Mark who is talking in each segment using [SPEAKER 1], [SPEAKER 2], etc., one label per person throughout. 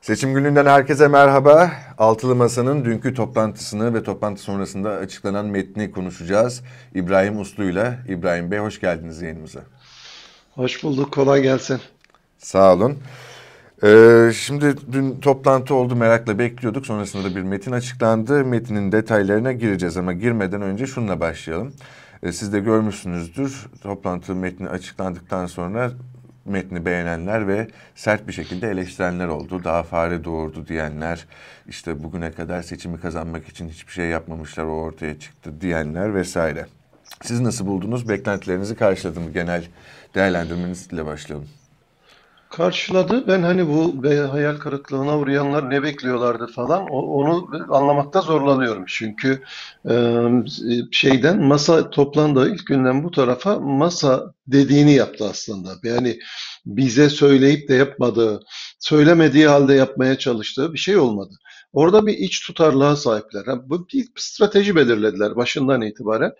[SPEAKER 1] Seçim gününden herkese merhaba. Altılı Masa'nın dünkü toplantısını ve toplantı sonrasında açıklanan metni konuşacağız. İbrahim Uslu ile İbrahim Bey hoş geldiniz yayınımıza.
[SPEAKER 2] Hoş bulduk, kolay gelsin.
[SPEAKER 1] Sağ olun. Ee, şimdi dün toplantı oldu merakla bekliyorduk. Sonrasında da bir metin açıklandı. Metinin detaylarına gireceğiz ama girmeden önce şununla başlayalım. Ee, siz de görmüşsünüzdür. Toplantı metni açıklandıktan sonra metni beğenenler ve sert bir şekilde eleştirenler oldu. Daha fare doğurdu diyenler, işte bugüne kadar seçimi kazanmak için hiçbir şey yapmamışlar o ortaya çıktı diyenler vesaire. Siz nasıl buldunuz? Beklentilerinizi karşıladı mı? Genel değerlendirmenizle başlayalım.
[SPEAKER 2] Karşıladı. Ben hani bu hayal kırıklığına uğrayanlar ne bekliyorlardı falan onu anlamakta zorlanıyorum. Çünkü şeyden masa toplandığı ilk günden bu tarafa masa dediğini yaptı aslında. Yani bize söyleyip de yapmadığı, söylemediği halde yapmaya çalıştığı bir şey olmadı. Orada bir iç tutarlığa sahipler. Bu bir strateji belirlediler başından itibaren.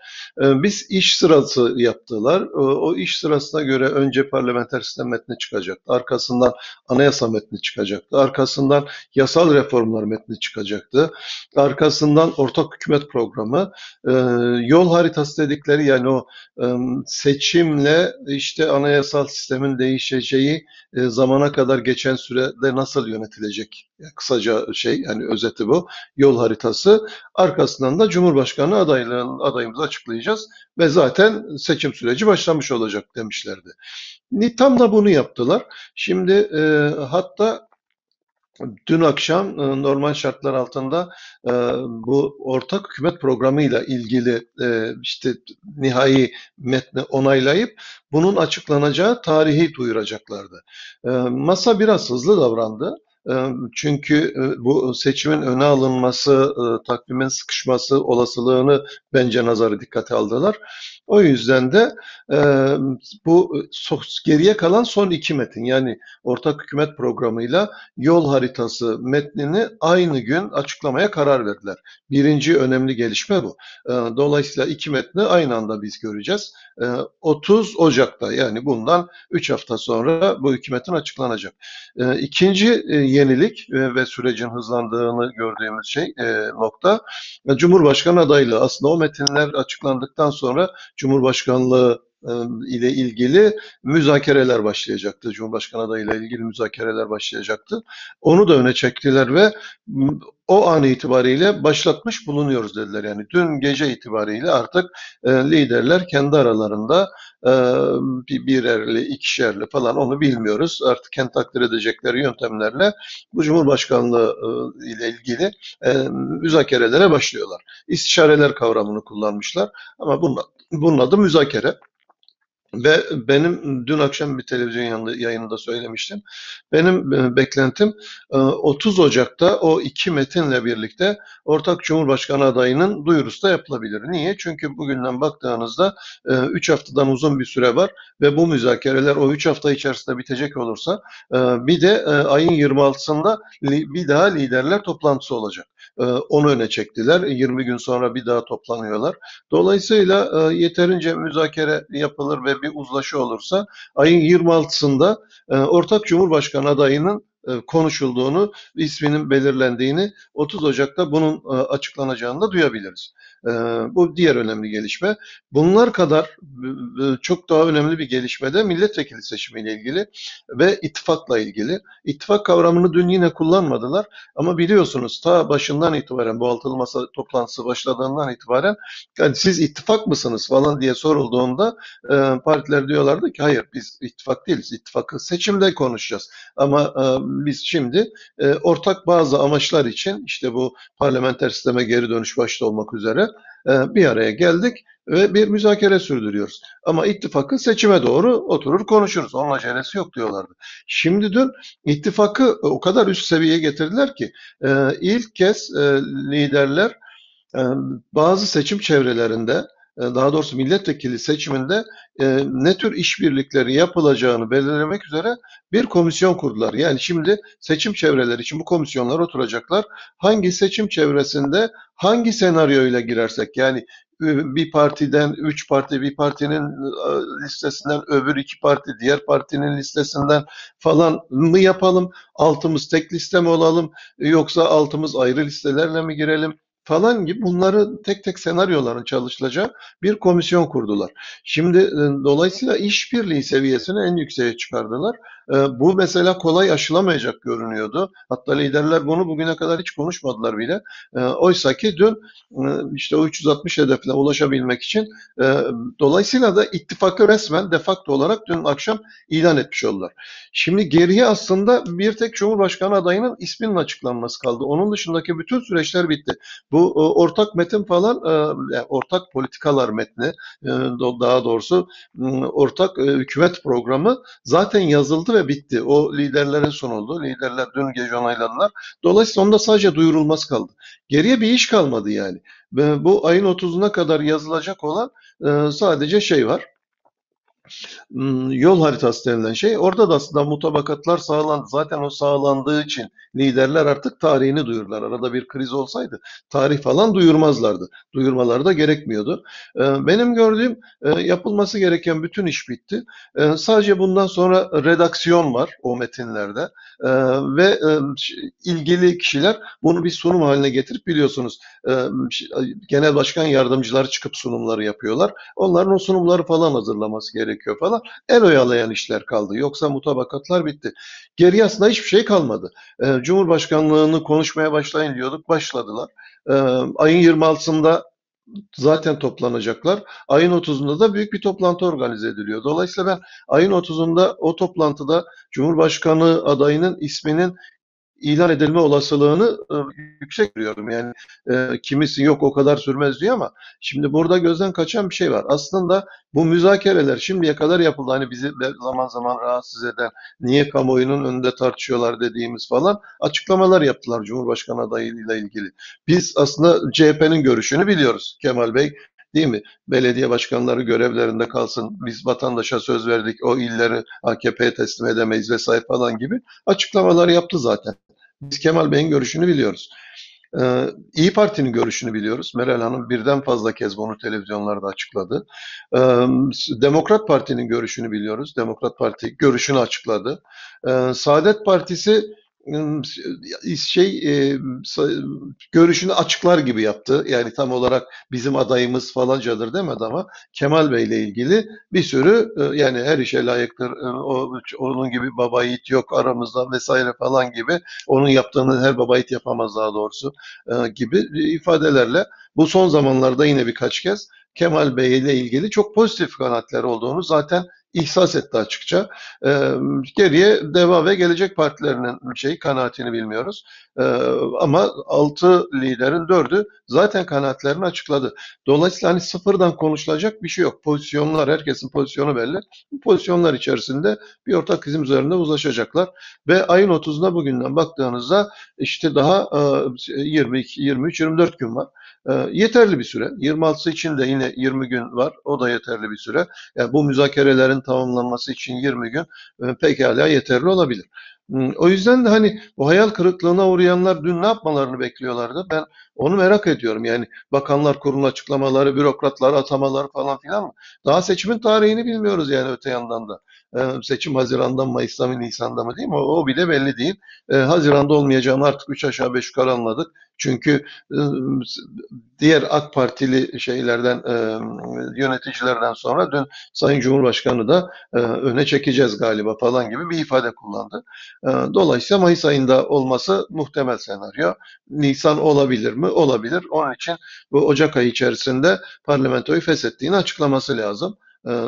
[SPEAKER 2] Ee, biz iş sırası yaptılar. O iş sırasına göre önce parlamenter sistem metni çıkacaktı. Arkasından anayasa metni çıkacaktı. Arkasından yasal reformlar metni çıkacaktı. Arkasından ortak hükümet programı, e, yol haritası dedikleri yani o e, seçimle işte anayasal sistemin değişeceği e, zamana kadar geçen sürede nasıl yönetilecek? kısaca şey yani özeti bu. Yol haritası. Arkasından da Cumhurbaşkanı adaylığın adayımızı açıklayacağız ve zaten seçim süreci başlamış olacak demişlerdi. Tam da bunu yaptılar. Şimdi e, hatta Dün akşam e, normal şartlar altında e, bu ortak hükümet programıyla ilgili e, işte nihai metni onaylayıp bunun açıklanacağı tarihi duyuracaklardı. Masa biraz hızlı davrandı. Çünkü bu seçimin öne alınması, takvimin sıkışması olasılığını bence nazarı dikkate aldılar. O yüzden de bu geriye kalan son iki metin yani ortak hükümet programıyla yol haritası metnini aynı gün açıklamaya karar verdiler. Birinci önemli gelişme bu. Dolayısıyla iki metni aynı anda biz göreceğiz. 30 Ocak'ta yani bundan 3 hafta sonra bu hükümetin açıklanacak. İkinci yenilik ve sürecin hızlandığını gördüğümüz şey nokta Cumhurbaşkanı adaylığı. Aslında o metinler açıklandıktan sonra Cumhurbaşkanlığı ile ilgili müzakereler başlayacaktı. Cumhurbaşkanı adayıyla ilgili müzakereler başlayacaktı. Onu da öne çektiler ve o an itibariyle başlatmış bulunuyoruz dediler. Yani dün gece itibariyle artık liderler kendi aralarında birerli, ikişerli falan onu bilmiyoruz. Artık kendi takdir edecekleri yöntemlerle bu Cumhurbaşkanlığı ile ilgili müzakerelere başlıyorlar. İstişareler kavramını kullanmışlar ama bunun, bunun adı müzakere. Ve benim dün akşam bir televizyon yayınında söylemiştim. Benim e, beklentim 30 e, Ocak'ta o iki metinle birlikte ortak Cumhurbaşkanı adayının duyurusu da yapılabilir. Niye? Çünkü bugünden baktığınızda 3 e, haftadan uzun bir süre var ve bu müzakereler o 3 hafta içerisinde bitecek olursa bir de ayın 26'sında bir daha liderler toplantısı olacak. Onu öne çektiler. 20 gün sonra bir daha toplanıyorlar. Dolayısıyla yeterince müzakere yapılır ve bir uzlaşı olursa ayın 26'sında e, ortak Cumhurbaşkanı adayının konuşulduğunu, isminin belirlendiğini 30 Ocak'ta bunun e, açıklanacağını da duyabiliriz. E, bu diğer önemli gelişme. Bunlar kadar çok daha önemli bir gelişme de milletvekili seçimiyle ilgili ve ittifakla ilgili. İttifak kavramını dün yine kullanmadılar ama biliyorsunuz ta başından itibaren bu altılı masa toplantısı başladığından itibaren yani siz ittifak mısınız falan diye sorulduğunda partiler diyorlardı ki hayır biz ittifak değiliz. İttifakı seçimde konuşacağız. Ama biz şimdi e, ortak bazı amaçlar için işte bu parlamenter sisteme geri dönüş başta olmak üzere e, bir araya geldik ve bir müzakere sürdürüyoruz. Ama ittifakı seçime doğru oturur konuşuruz. Onun acelesi yok diyorlardı. Şimdi dün ittifakı o kadar üst seviyeye getirdiler ki e, ilk kez e, liderler e, bazı seçim çevrelerinde daha doğrusu milletvekili seçiminde e, ne tür işbirlikleri yapılacağını belirlemek üzere bir komisyon kurdular. Yani şimdi seçim çevreleri için bu komisyonlar oturacaklar. Hangi seçim çevresinde hangi senaryoyla girersek yani bir partiden, üç parti, bir partinin e, listesinden öbür iki parti, diğer partinin listesinden falan mı yapalım? Altımız tek liste mi olalım? Yoksa altımız ayrı listelerle mi girelim? Falan gibi bunları tek tek senaryoların çalışılacağı bir komisyon kurdular. Şimdi e, dolayısıyla işbirliği seviyesini en yükseğe çıkardılar. E, bu mesela kolay aşılamayacak görünüyordu. Hatta liderler bunu bugüne kadar hiç konuşmadılar bile. E, oysa ki dün işte o 360 hedefine ulaşabilmek için dolayısıyla da ittifakı resmen defakto olarak dün akşam ilan etmiş oldular. Şimdi geriye aslında bir tek Cumhurbaşkanı adayının isminin açıklanması kaldı. Onun dışındaki bütün süreçler bitti. Bu ortak metin falan, ortak politikalar metni, daha doğrusu ortak hükümet programı zaten yazıldı ve bitti. O liderlere sunuldu. Liderler dün gece onayladılar. Dolayısıyla onda sadece duyurulması kaldı. Geriye bir iş kalmadı yani. Bu ayın 30'una kadar yazılacak olan sadece şey var yol haritası denilen şey. Orada da aslında mutabakatlar sağlandı. Zaten o sağlandığı için liderler artık tarihini duyurlar. Arada bir kriz olsaydı tarih falan duyurmazlardı. Duyurmaları da gerekmiyordu. Ee, benim gördüğüm e, yapılması gereken bütün iş bitti. Ee, sadece bundan sonra redaksiyon var o metinlerde ee, ve e, ilgili kişiler bunu bir sunum haline getirip biliyorsunuz e, genel başkan yardımcıları çıkıp sunumları yapıyorlar. Onların o sunumları falan hazırlaması gerekiyor falan. El oyalayan işler kaldı. Yoksa mutabakatlar bitti. Geriye aslında hiçbir şey kalmadı. Cumhurbaşkanlığını konuşmaya başlayın diyorduk. Başladılar. Ayın 26'sında zaten toplanacaklar. Ayın 30'unda da büyük bir toplantı organize ediliyor. Dolayısıyla ben ayın 30'unda o toplantıda Cumhurbaşkanı adayının isminin ilan edilme olasılığını e, yüksek görüyorum. Yani e, kimisi yok o kadar sürmez diyor ama şimdi burada gözden kaçan bir şey var. Aslında bu müzakereler şimdiye kadar yapıldı. Hani bizi zaman zaman rahatsız eden, niye kamuoyunun önünde tartışıyorlar dediğimiz falan açıklamalar yaptılar Cumhurbaşkanı adayıyla ilgili. Biz aslında CHP'nin görüşünü biliyoruz. Kemal Bey değil mi? Belediye başkanları görevlerinde kalsın. Biz vatandaşa söz verdik. O illeri AKP'ye teslim edemeyiz vesaire falan gibi açıklamalar yaptı zaten. Biz Kemal Bey'in görüşünü biliyoruz. Ee, İyi Parti'nin görüşünü biliyoruz. Meral Hanım birden fazla kez bunu televizyonlarda açıkladı. Ee, Demokrat Parti'nin görüşünü biliyoruz. Demokrat Parti görüşünü açıkladı. Ee, Saadet Partisi şey görüşünü açıklar gibi yaptı. Yani tam olarak bizim adayımız falancadır demedi ama Kemal Bey ile ilgili bir sürü yani her işe layıktır. Onun gibi baba yiğit yok aramızda vesaire falan gibi. Onun yaptığını her baba yiğit yapamaz daha doğrusu gibi ifadelerle bu son zamanlarda yine birkaç kez Kemal Bey ile ilgili çok pozitif kanaatler olduğunu zaten ihsas etti açıkça. E, geriye Deva ve Gelecek Partilerinin şey kanaatini bilmiyoruz. E, ama altı liderin dördü zaten kanaatlerini açıkladı. Dolayısıyla hani sıfırdan konuşulacak bir şey yok. Pozisyonlar, herkesin pozisyonu belli. Bu pozisyonlar içerisinde bir ortak izim üzerinde uzlaşacaklar. Ve ayın 30'una bugünden baktığınızda işte daha e, 22, 23, 24 gün var. E, yeterli bir süre. 26'sı için de yine 20 gün var. O da yeterli bir süre. Yani bu müzakerelerin tamamlanması için 20 gün e, pekala yeterli olabilir. Hmm, o yüzden de hani bu hayal kırıklığına uğrayanlar dün ne yapmalarını bekliyorlardı. Ben onu merak ediyorum. Yani bakanlar kurulu açıklamaları, bürokratlar atamaları falan filan mı? Daha seçimin tarihini bilmiyoruz yani öte yandan da. Ee, seçim Haziran'da mı, Mayıs'ta mı, Nisan'da mı değil mi? O, o bile belli değil. Ee, Haziran'da olmayacağını artık 3 aşağı 5 yukarı anladık. Çünkü e, diğer AK Partili şeylerden, e, yöneticilerden sonra dün Sayın Cumhurbaşkanı da e, öne çekeceğiz galiba falan gibi bir ifade kullandı. Dolayısıyla Mayıs ayında olması muhtemel senaryo. Nisan olabilir mi? Olabilir. Onun için bu Ocak ayı içerisinde parlamentoyu feshettiğini açıklaması lazım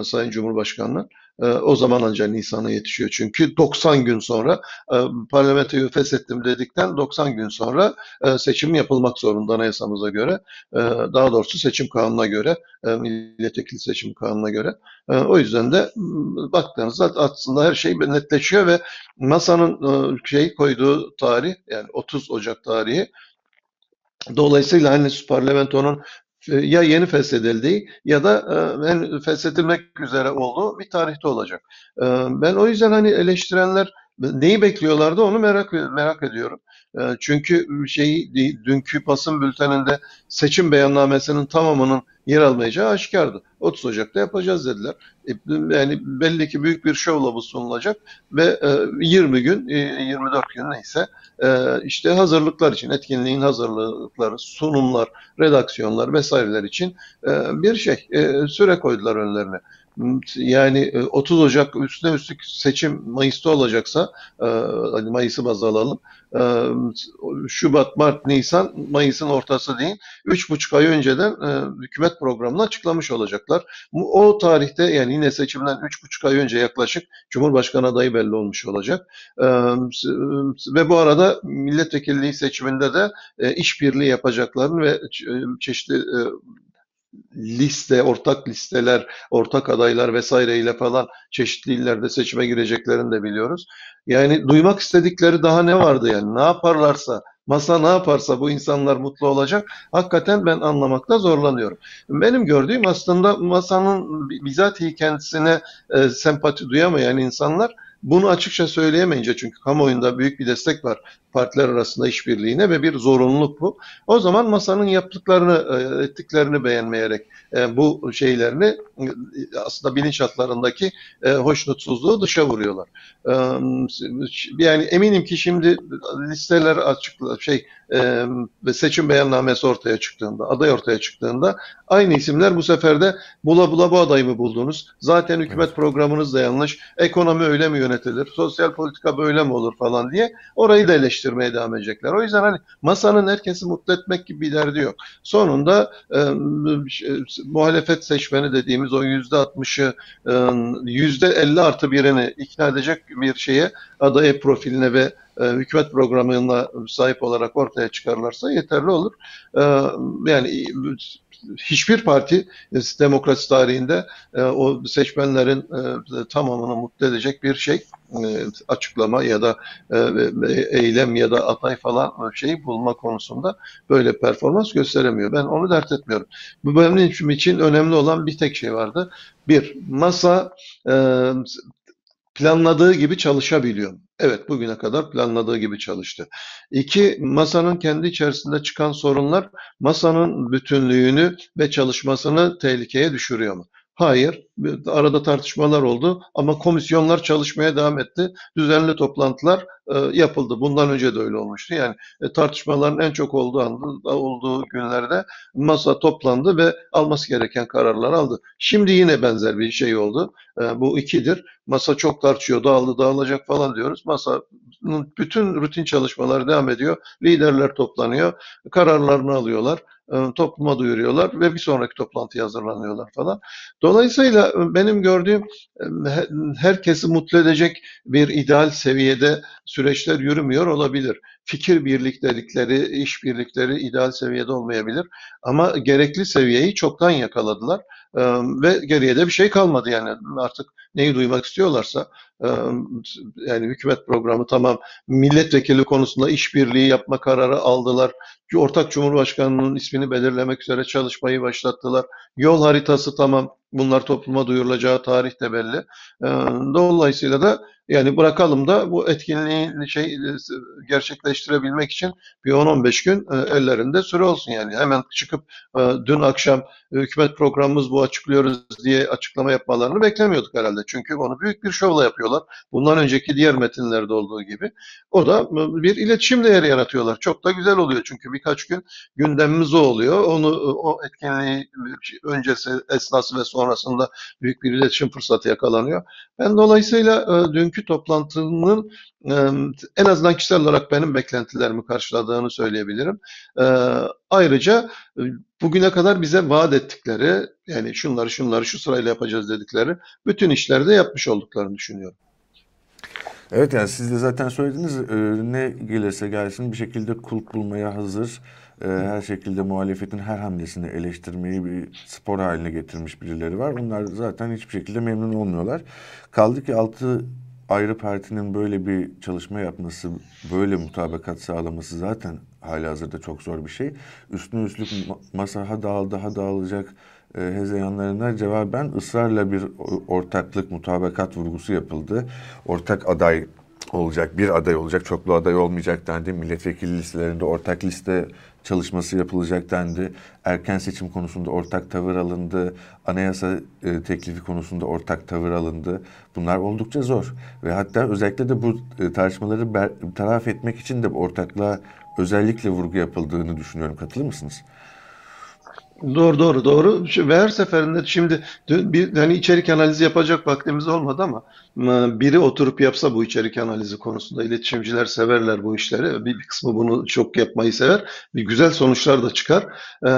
[SPEAKER 2] Sayın Cumhurbaşkanı'nın. Ee, o zaman ancak Nisan'a yetişiyor. Çünkü 90 gün sonra e, parlamentoyu feshettim dedikten 90 gün sonra e, seçim yapılmak zorunda anayasamıza göre. E, daha doğrusu seçim kanununa göre, milletvekili seçim kanununa göre. O yüzden de baktığınızda aslında her şey netleşiyor ve masanın şey koyduğu tarih yani 30 Ocak tarihi Dolayısıyla hani parlamentonun e, ya yeni feshedildiği ya da e, feshedilmek üzere olduğu bir tarihte olacak. E, ben o yüzden hani eleştirenler neyi bekliyorlardı onu merak merak ediyorum. E, çünkü şey dünkü basın bülteninde seçim beyannamesinin tamamının yer almayacağı aşikardı. 30 Ocak'ta yapacağız dediler. E, yani belli ki büyük bir şovla bu sunulacak ve 20 gün, 24 gün neyse işte hazırlıklar için, etkinliğin hazırlıkları, sunumlar, redaksiyonlar vesaireler için bir şey süre koydular önlerine. Yani 30 Ocak üstüne üstlük seçim Mayıs'ta olacaksa, hani Mayıs'ı baz alalım. Şubat, Mart, Nisan, Mayıs'ın ortası değil. Üç buçuk ay önceden hükümet programını açıklamış olacaklar. O tarihte yani yine seçimden üç buçuk ay önce yaklaşık Cumhurbaşkanı adayı belli olmuş olacak. Ve bu arada milletvekilliği seçiminde de işbirliği yapacaklarını ve çeşitli liste, ortak listeler, ortak adaylar vesaireyle falan çeşitli illerde seçime gireceklerini de biliyoruz. Yani duymak istedikleri daha ne vardı yani? Ne yaparlarsa, masa ne yaparsa bu insanlar mutlu olacak. Hakikaten ben anlamakta zorlanıyorum. Benim gördüğüm aslında masanın bizatihi kendisine e, sempati duyamayan insanlar bunu açıkça söyleyemeyince çünkü kamuoyunda büyük bir destek var partiler arasında işbirliğine ve bir zorunluluk bu. O zaman masanın yaptıklarını, e, ettiklerini beğenmeyerek e, bu şeylerini e, aslında bilinçaltlarındaki hoşnutsuzluğu dışa vuruyorlar. Yani eminim ki şimdi listeler açıkla şey ve seçim beyannamesi ortaya çıktığında, aday ortaya çıktığında aynı isimler bu sefer de bula bula bu adayı mı buldunuz? Zaten hükümet evet. programınız da yanlış. Ekonomi öyle mi yönetilir? Sosyal politika böyle mi olur falan diye orayı da eleştirmeye devam edecekler. O yüzden hani masanın herkesi mutlu etmek gibi bir derdi yok. Sonunda e, muhalefet seçmeni dediğimiz o yüzde altmışı yüzde elli artı birini ikna edecek bir şeye adayı profiline ve e, hükümet programına sahip olarak ortaya çıkarlarsa yeterli olur. E, yani hiçbir parti e, demokrasi tarihinde e, o seçmenlerin e, tamamını mutlu edecek bir şey açıklama ya da eylem ya da atay falan şeyi bulma konusunda böyle performans gösteremiyor. Ben onu dert etmiyorum. Bu benim için önemli olan bir tek şey vardı. Bir, masa planladığı gibi çalışabiliyor. Evet bugüne kadar planladığı gibi çalıştı. İki, masanın kendi içerisinde çıkan sorunlar masanın bütünlüğünü ve çalışmasını tehlikeye düşürüyor mu? Hayır. Arada tartışmalar oldu ama komisyonlar çalışmaya devam etti. Düzenli toplantılar e, yapıldı. Bundan önce de öyle olmuştu. Yani e, tartışmaların en çok olduğu anda, olduğu günlerde masa toplandı ve alması gereken kararlar aldı. Şimdi yine benzer bir şey oldu. E, bu ikidir. Masa çok tartışıyor, dağıldı, dağılacak falan diyoruz. Masanın bütün rutin çalışmaları devam ediyor. Liderler toplanıyor, kararlarını alıyorlar topluma duyuruyorlar ve bir sonraki toplantıya hazırlanıyorlar falan. Dolayısıyla benim gördüğüm herkesi mutlu edecek bir ideal seviyede süreçler yürümüyor olabilir. Fikir birliktelikleri, iş birlikleri ideal seviyede olmayabilir. Ama gerekli seviyeyi çoktan yakaladılar. Ve geriye de bir şey kalmadı yani artık neyi duymak istiyorlarsa yani hükümet programı tamam milletvekili konusunda işbirliği yapma kararı aldılar. Ortak Cumhurbaşkanı'nın ismini belirlemek üzere çalışmayı başlattılar. Yol haritası tamam bunlar topluma duyurulacağı tarih de belli. Dolayısıyla da yani bırakalım da bu etkinliği şey gerçekleştirebilmek için bir 10-15 gün e, ellerinde süre olsun yani. Hemen çıkıp e, dün akşam hükümet programımız bu açıklıyoruz diye açıklama yapmalarını beklemiyorduk herhalde. Çünkü onu büyük bir şovla yapıyorlar. Bundan önceki diğer metinlerde olduğu gibi. O da bir iletişim değeri yaratıyorlar. Çok da güzel oluyor çünkü birkaç gün gündemimiz o oluyor. Onu o etkinliği öncesi, esnası ve sonrasında büyük bir iletişim fırsatı yakalanıyor. Ben dolayısıyla e, dünkü toplantının e, en azından kişisel olarak benim beklentilerimi karşıladığını söyleyebilirim. E, ayrıca e, bugüne kadar bize vaat ettikleri yani şunları şunları şu sırayla yapacağız dedikleri bütün işlerde yapmış olduklarını düşünüyorum.
[SPEAKER 1] Evet yani siz de zaten söylediniz e, ne gelirse gelsin bir şekilde kulp bulmaya hazır. E, her şekilde muhalefetin her hamlesini eleştirmeyi bir spor haline getirmiş birileri var. Onlar zaten hiçbir şekilde memnun olmuyorlar. Kaldı ki altı ayrı partinin böyle bir çalışma yapması, böyle mutabakat sağlaması zaten hali hazırda çok zor bir şey. Üstüne üstlük masa ha dağıl, daha dağılacak e, hezeyanlarına cevaben ısrarla bir ortaklık, mutabakat vurgusu yapıldı. Ortak aday olacak, bir aday olacak, çoklu aday olmayacak dendi. Milletvekili listelerinde ortak liste çalışması yapılacak dendi. Erken seçim konusunda ortak tavır alındı. Anayasa e, teklifi konusunda ortak tavır alındı. Bunlar oldukça zor. Ve hatta özellikle de bu e, tartışmaları ber, taraf etmek için de ortaklığa özellikle vurgu yapıldığını düşünüyorum. Katılır mısınız?
[SPEAKER 2] Doğru doğru doğru. Ve her seferinde şimdi bir hani içerik analizi yapacak vaktimiz olmadı ama biri oturup yapsa bu içerik analizi konusunda iletişimciler severler bu işleri. Bir, kısmı bunu çok yapmayı sever. Bir güzel sonuçlar da çıkar. E,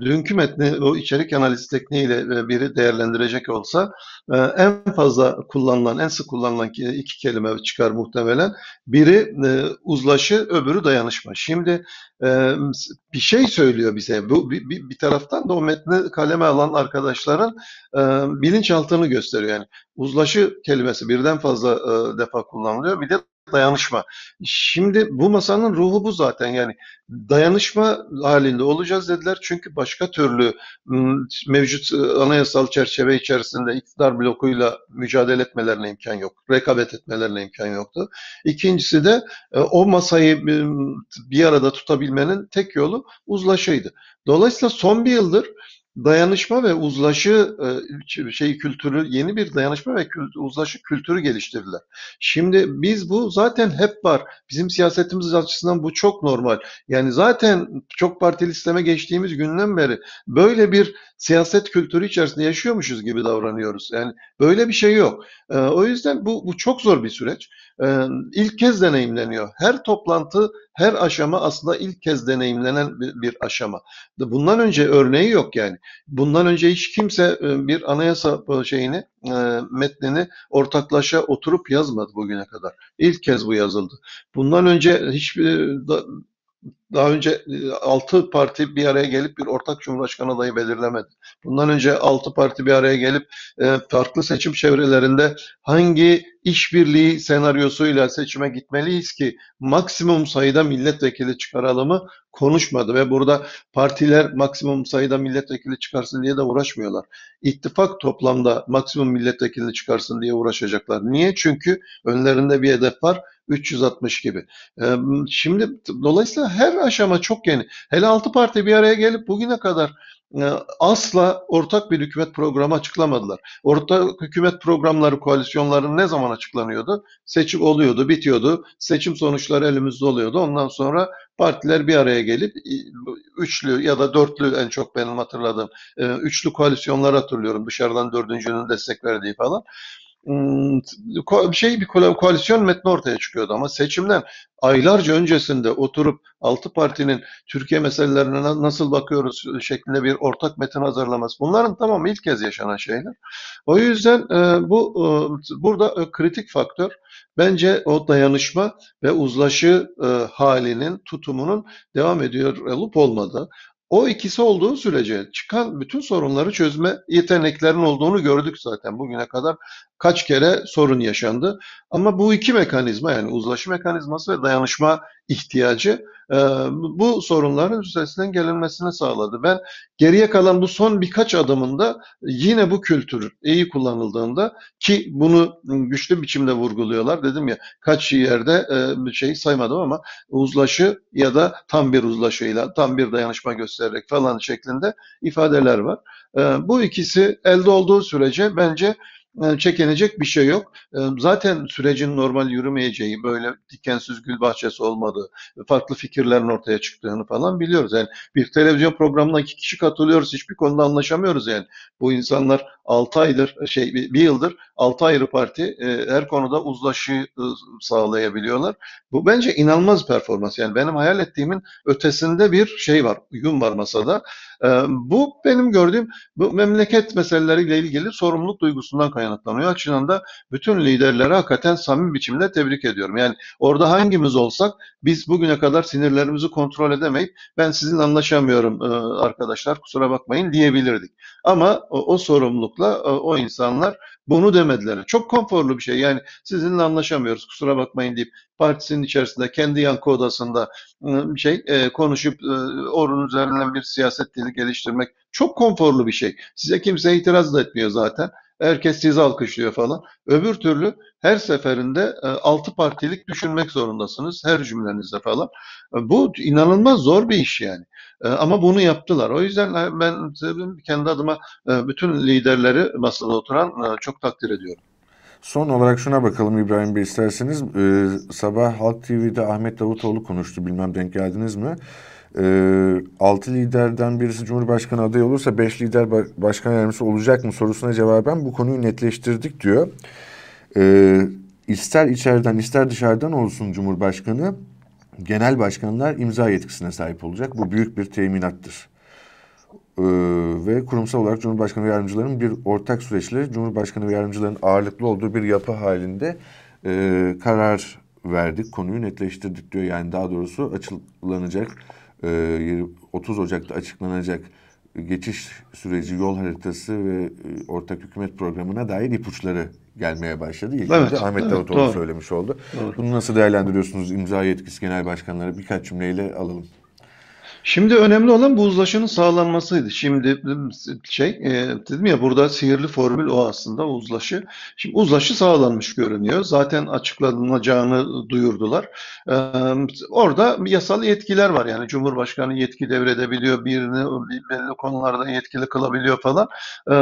[SPEAKER 2] dünkü metni o içerik analizi tekniğiyle biri değerlendirecek olsa e, en fazla kullanılan, en sık kullanılan iki kelime çıkar muhtemelen. Biri e, uzlaşı, öbürü dayanışma. Şimdi e, bir şey söylüyor bize. Bu bir taraftan da o metni kaleme alan arkadaşların e, bilinçaltını gösteriyor. Yani uzlaşı kelimesi birden fazla e, defa kullanılıyor. Bir de dayanışma. Şimdi bu masanın ruhu bu zaten yani dayanışma halinde olacağız dediler çünkü başka türlü mevcut anayasal çerçeve içerisinde iktidar blokuyla mücadele etmelerine imkan yok. Rekabet etmelerine imkan yoktu. İkincisi de o masayı bir arada tutabilmenin tek yolu uzlaşıydı. Dolayısıyla son bir yıldır dayanışma ve uzlaşı e, şey kültürü yeni bir dayanışma ve uzlaşı kültürü geliştirdiler. Şimdi biz bu zaten hep var. Bizim siyasetimiz açısından bu çok normal. Yani zaten çok partili sisteme geçtiğimiz günden beri böyle bir siyaset kültürü içerisinde yaşıyormuşuz gibi davranıyoruz. Yani böyle bir şey yok. E, o yüzden bu, bu çok zor bir süreç. E, ilk kez deneyimleniyor. Her toplantı, her aşama aslında ilk kez deneyimlenen bir, aşama. Bundan önce örneği yok yani. Bundan önce hiç kimse e, bir anayasa şeyini, e, metnini ortaklaşa oturup yazmadı bugüne kadar. İlk kez bu yazıldı. Bundan önce hiçbir daha önce e, altı parti bir araya gelip bir ortak cumhurbaşkanı adayı belirlemedi. Bundan önce altı parti bir araya gelip e, farklı seçim çevrelerinde hangi işbirliği senaryosuyla seçime gitmeliyiz ki maksimum sayıda milletvekili çıkaralımı konuşmadı ve burada partiler maksimum sayıda milletvekili çıkarsın diye de uğraşmıyorlar. İttifak toplamda maksimum milletvekili çıkarsın diye uğraşacaklar. Niye? Çünkü önlerinde bir hedef var 360 gibi. Şimdi dolayısıyla her aşama çok yeni. Hele altı parti bir araya gelip bugüne kadar asla ortak bir hükümet programı açıklamadılar. Ortak hükümet programları koalisyonların ne zaman açıklanıyordu? Seçim oluyordu, bitiyordu. Seçim sonuçları elimizde oluyordu. Ondan sonra partiler bir araya gelip üçlü ya da dörtlü en çok benim hatırladığım üçlü koalisyonlar hatırlıyorum. Dışarıdan dördüncünün destek verdiği falan şey bir koalisyon metni ortaya çıkıyordu ama seçimden aylarca öncesinde oturup altı partinin Türkiye meselelerine nasıl bakıyoruz şeklinde bir ortak metin hazırlaması. Bunların tamamı ilk kez yaşanan şeyler. O yüzden bu burada kritik faktör bence o dayanışma ve uzlaşı halinin tutumunun devam ediyor olup olmadığı. O ikisi olduğu sürece çıkan bütün sorunları çözme yeteneklerin olduğunu gördük zaten bugüne kadar kaç kere sorun yaşandı. Ama bu iki mekanizma yani uzlaşı mekanizması ve dayanışma ihtiyacı e, bu sorunların üstesinden gelinmesini sağladı. Ben geriye kalan bu son birkaç adımında yine bu kültür iyi kullanıldığında ki bunu güçlü biçimde vurguluyorlar. Dedim ya kaç yerde e, bir şey saymadım ama uzlaşı ya da tam bir uzlaşıyla tam bir dayanışma göstererek falan şeklinde ifadeler var. E, bu ikisi elde olduğu sürece bence çekinecek bir şey yok. E, zaten sürecin normal yürümeyeceği, böyle dikensiz gül bahçesi olmadığı, farklı fikirlerin ortaya çıktığını falan biliyoruz. Yani bir televizyon programına iki kişi katılıyoruz, hiçbir konuda anlaşamıyoruz yani. Bu insanlar 6 aydır, şey bir yıldır 6 ayrı parti e, her konuda uzlaşı sağlayabiliyorlar. Bu bence inanılmaz performans. Yani benim hayal ettiğimin ötesinde bir şey var, uyum var masada. Bu benim gördüğüm bu memleket meseleleriyle ilgili sorumluluk duygusundan kaynaklanıyor. Açıdan da bütün liderleri hakikaten samimi biçimde tebrik ediyorum. Yani orada hangimiz olsak biz bugüne kadar sinirlerimizi kontrol edemeyip ben sizinle anlaşamıyorum arkadaşlar kusura bakmayın diyebilirdik. Ama o, o sorumlulukla o insanlar bunu demediler. Çok konforlu bir şey. Yani sizinle anlaşamıyoruz kusura bakmayın deyip partisinin içerisinde kendi yankı odasında ıı, şey e, konuşup e, onun üzerinden bir siyaset dili geliştirmek çok konforlu bir şey. Size kimse itiraz da etmiyor zaten. Herkes sizi alkışlıyor falan. Öbür türlü her seferinde e, altı partilik düşünmek zorundasınız her cümlenizde falan. E, bu inanılmaz zor bir iş yani. E, ama bunu yaptılar. O yüzden ben kendi adıma bütün liderleri masada oturan çok takdir ediyorum.
[SPEAKER 1] Son olarak şuna bakalım İbrahim Bey isterseniz. Ee, sabah Halk TV'de Ahmet Davutoğlu konuştu. Bilmem denk geldiniz mi? Ee, 6 liderden birisi Cumhurbaşkanı adayı olursa 5 lider başkan yardımcısı olacak mı sorusuna cevaben bu konuyu netleştirdik diyor. Ee, ister içeriden ister dışarıdan olsun Cumhurbaşkanı genel başkanlar imza yetkisine sahip olacak. Bu büyük bir teminattır. Ee, ve kurumsal olarak Cumhurbaşkanı ve yardımcıların bir ortak süreçle Cumhurbaşkanı ve yardımcıların ağırlıklı olduğu bir yapı halinde e, karar verdik. Konuyu netleştirdik diyor. Yani daha doğrusu açıklanacak e, 30 Ocak'ta açıklanacak geçiş süreci, yol haritası ve e, ortak hükümet programına dair ipuçları gelmeye başladı. İlk evet, Ahmet evet, Davutoğlu doğru. söylemiş oldu. Doğru. Bunu nasıl değerlendiriyorsunuz? İmza yetkisi genel başkanları birkaç cümleyle alalım.
[SPEAKER 2] Şimdi önemli olan bu uzlaşının sağlanmasıydı. Şimdi şey e, dedim ya burada sihirli formül o aslında uzlaşı. Şimdi uzlaşı sağlanmış görünüyor. Zaten açıklanacağını duyurdular. E, orada yasal yetkiler var. Yani Cumhurbaşkanı yetki devredebiliyor. Birini belli konularda yetkili kılabiliyor falan. E,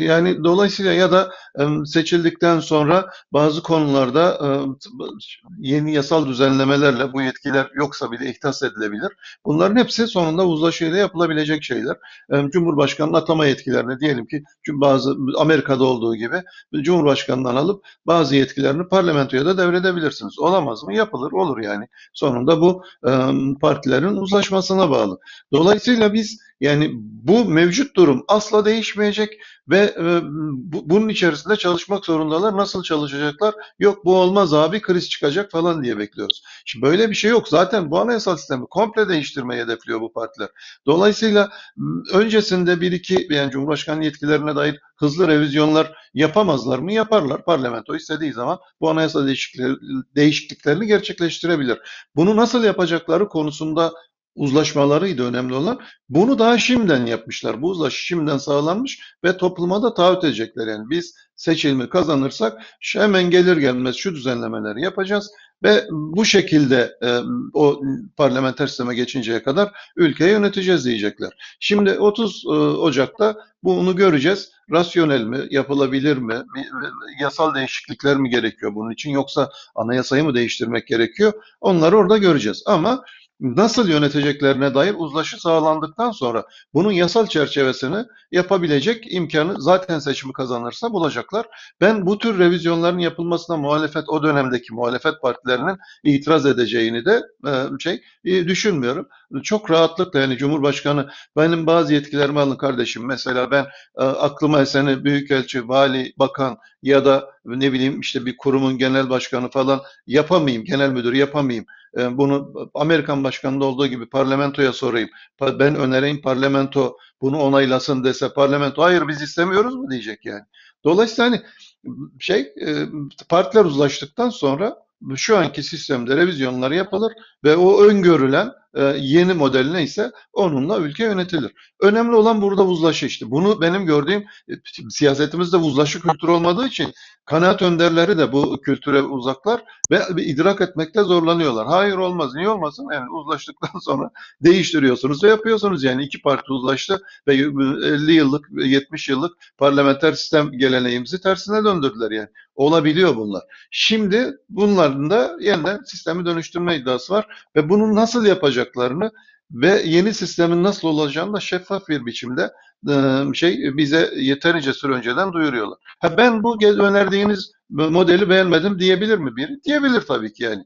[SPEAKER 2] yani dolayısıyla ya da e, seçildikten sonra bazı konularda e, yeni yasal düzenlemelerle bu yetkiler yoksa bile ihtas edilebilir. Bunlar Bunların hepsi sonunda uzlaşıyla yapılabilecek şeyler. Cumhurbaşkanının atama yetkilerini diyelim ki bazı Amerika'da olduğu gibi Cumhurbaşkanından alıp bazı yetkilerini parlamentoya da devredebilirsiniz. Olamaz mı? Yapılır, olur yani. Sonunda bu partilerin uzlaşmasına bağlı. Dolayısıyla biz yani bu mevcut durum asla değişmeyecek ve e, bu, bunun içerisinde çalışmak zorundalar. Nasıl çalışacaklar? Yok bu olmaz abi kriz çıkacak falan diye bekliyoruz. Şimdi böyle bir şey yok. Zaten bu anayasal sistemi komple değiştirmeyi hedefliyor bu partiler. Dolayısıyla öncesinde bir iki yani Cumhurbaşkanı yetkilerine dair hızlı revizyonlar yapamazlar mı? Yaparlar. Parlamento istediği zaman bu anayasa değişikliklerini gerçekleştirebilir. Bunu nasıl yapacakları konusunda uzlaşmalarıydı önemli olan. Bunu daha şimdiden yapmışlar. Bu uzlaşı şimdiden sağlanmış ve topluma da taahhüt edecekler. Yani biz seçilme kazanırsak hemen gelir gelmez şu düzenlemeleri yapacağız ve bu şekilde e, o parlamenter sisteme geçinceye kadar ülkeyi yöneteceğiz diyecekler. Şimdi 30 e, Ocak'ta bunu göreceğiz. Rasyonel mi, yapılabilir mi, yasal değişiklikler mi gerekiyor bunun için yoksa anayasayı mı değiştirmek gerekiyor? Onları orada göreceğiz. Ama nasıl yöneteceklerine dair uzlaşı sağlandıktan sonra bunun yasal çerçevesini yapabilecek imkanı zaten seçimi kazanırsa bulacaklar. Ben bu tür revizyonların yapılmasına muhalefet o dönemdeki muhalefet partilerinin itiraz edeceğini de e, şey e, düşünmüyorum. Çok rahatlıkla yani Cumhurbaşkanı benim bazı yetkilerimi alın kardeşim. Mesela ben e, aklıma eseni büyükelçi, vali, bakan ya da ne bileyim işte bir kurumun genel başkanı falan yapamayayım, genel müdür yapamayayım. E, bunu Amerikan başkanında olduğu gibi parlamentoya sorayım. Ben önereyim parlamento bunu onaylasın dese parlamento hayır biz istemiyoruz mu diyecek yani. Dolayısıyla hani şey e, partiler uzlaştıktan sonra şu anki sistemde revizyonlar yapılır ve o öngörülen yeni model neyse onunla ülke yönetilir. Önemli olan burada uzlaşı işte. Bunu benim gördüğüm e, siyasetimizde uzlaşı kültürü olmadığı için kanaat önderleri de bu kültüre uzaklar ve idrak etmekte zorlanıyorlar. Hayır olmaz. Niye olmasın? Yani uzlaştıktan sonra değiştiriyorsunuz ve yapıyorsunuz. Yani iki parti uzlaştı ve 50 yıllık, 70 yıllık parlamenter sistem geleneğimizi tersine döndürdüler yani. Olabiliyor bunlar. Şimdi bunların da yeniden sistemi dönüştürme iddiası var ve bunu nasıl yapacaklarını ve yeni sistemin nasıl olacağını da şeffaf bir biçimde şey bize yeterince süre önceden duyuruyorlar. Ha ben bu önerdiğiniz modeli beğenmedim diyebilir mi biri? Diyebilir tabii ki yani.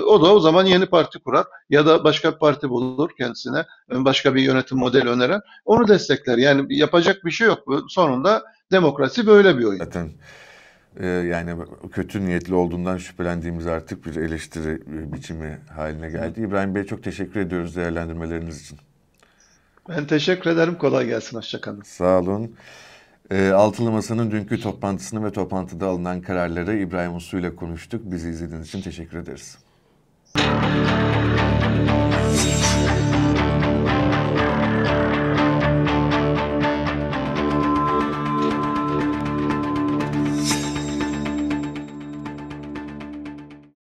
[SPEAKER 2] o da o zaman yeni parti kurar ya da başka bir parti bulur kendisine başka bir yönetim modeli öneren onu destekler. Yani yapacak bir şey yok. Sonunda demokrasi böyle bir oyun.
[SPEAKER 1] Zaten ee, yani kötü niyetli olduğundan şüphelendiğimiz artık bir eleştiri e, biçimi haline geldi. İbrahim Bey çok teşekkür ediyoruz değerlendirmeleriniz için.
[SPEAKER 2] Ben teşekkür ederim. Kolay gelsin. Hoşçakalın.
[SPEAKER 1] Sağ olun. E, Altılı Masa'nın dünkü toplantısını ve toplantıda alınan kararları İbrahim Uslu ile konuştuk. Bizi izlediğiniz için teşekkür ederiz.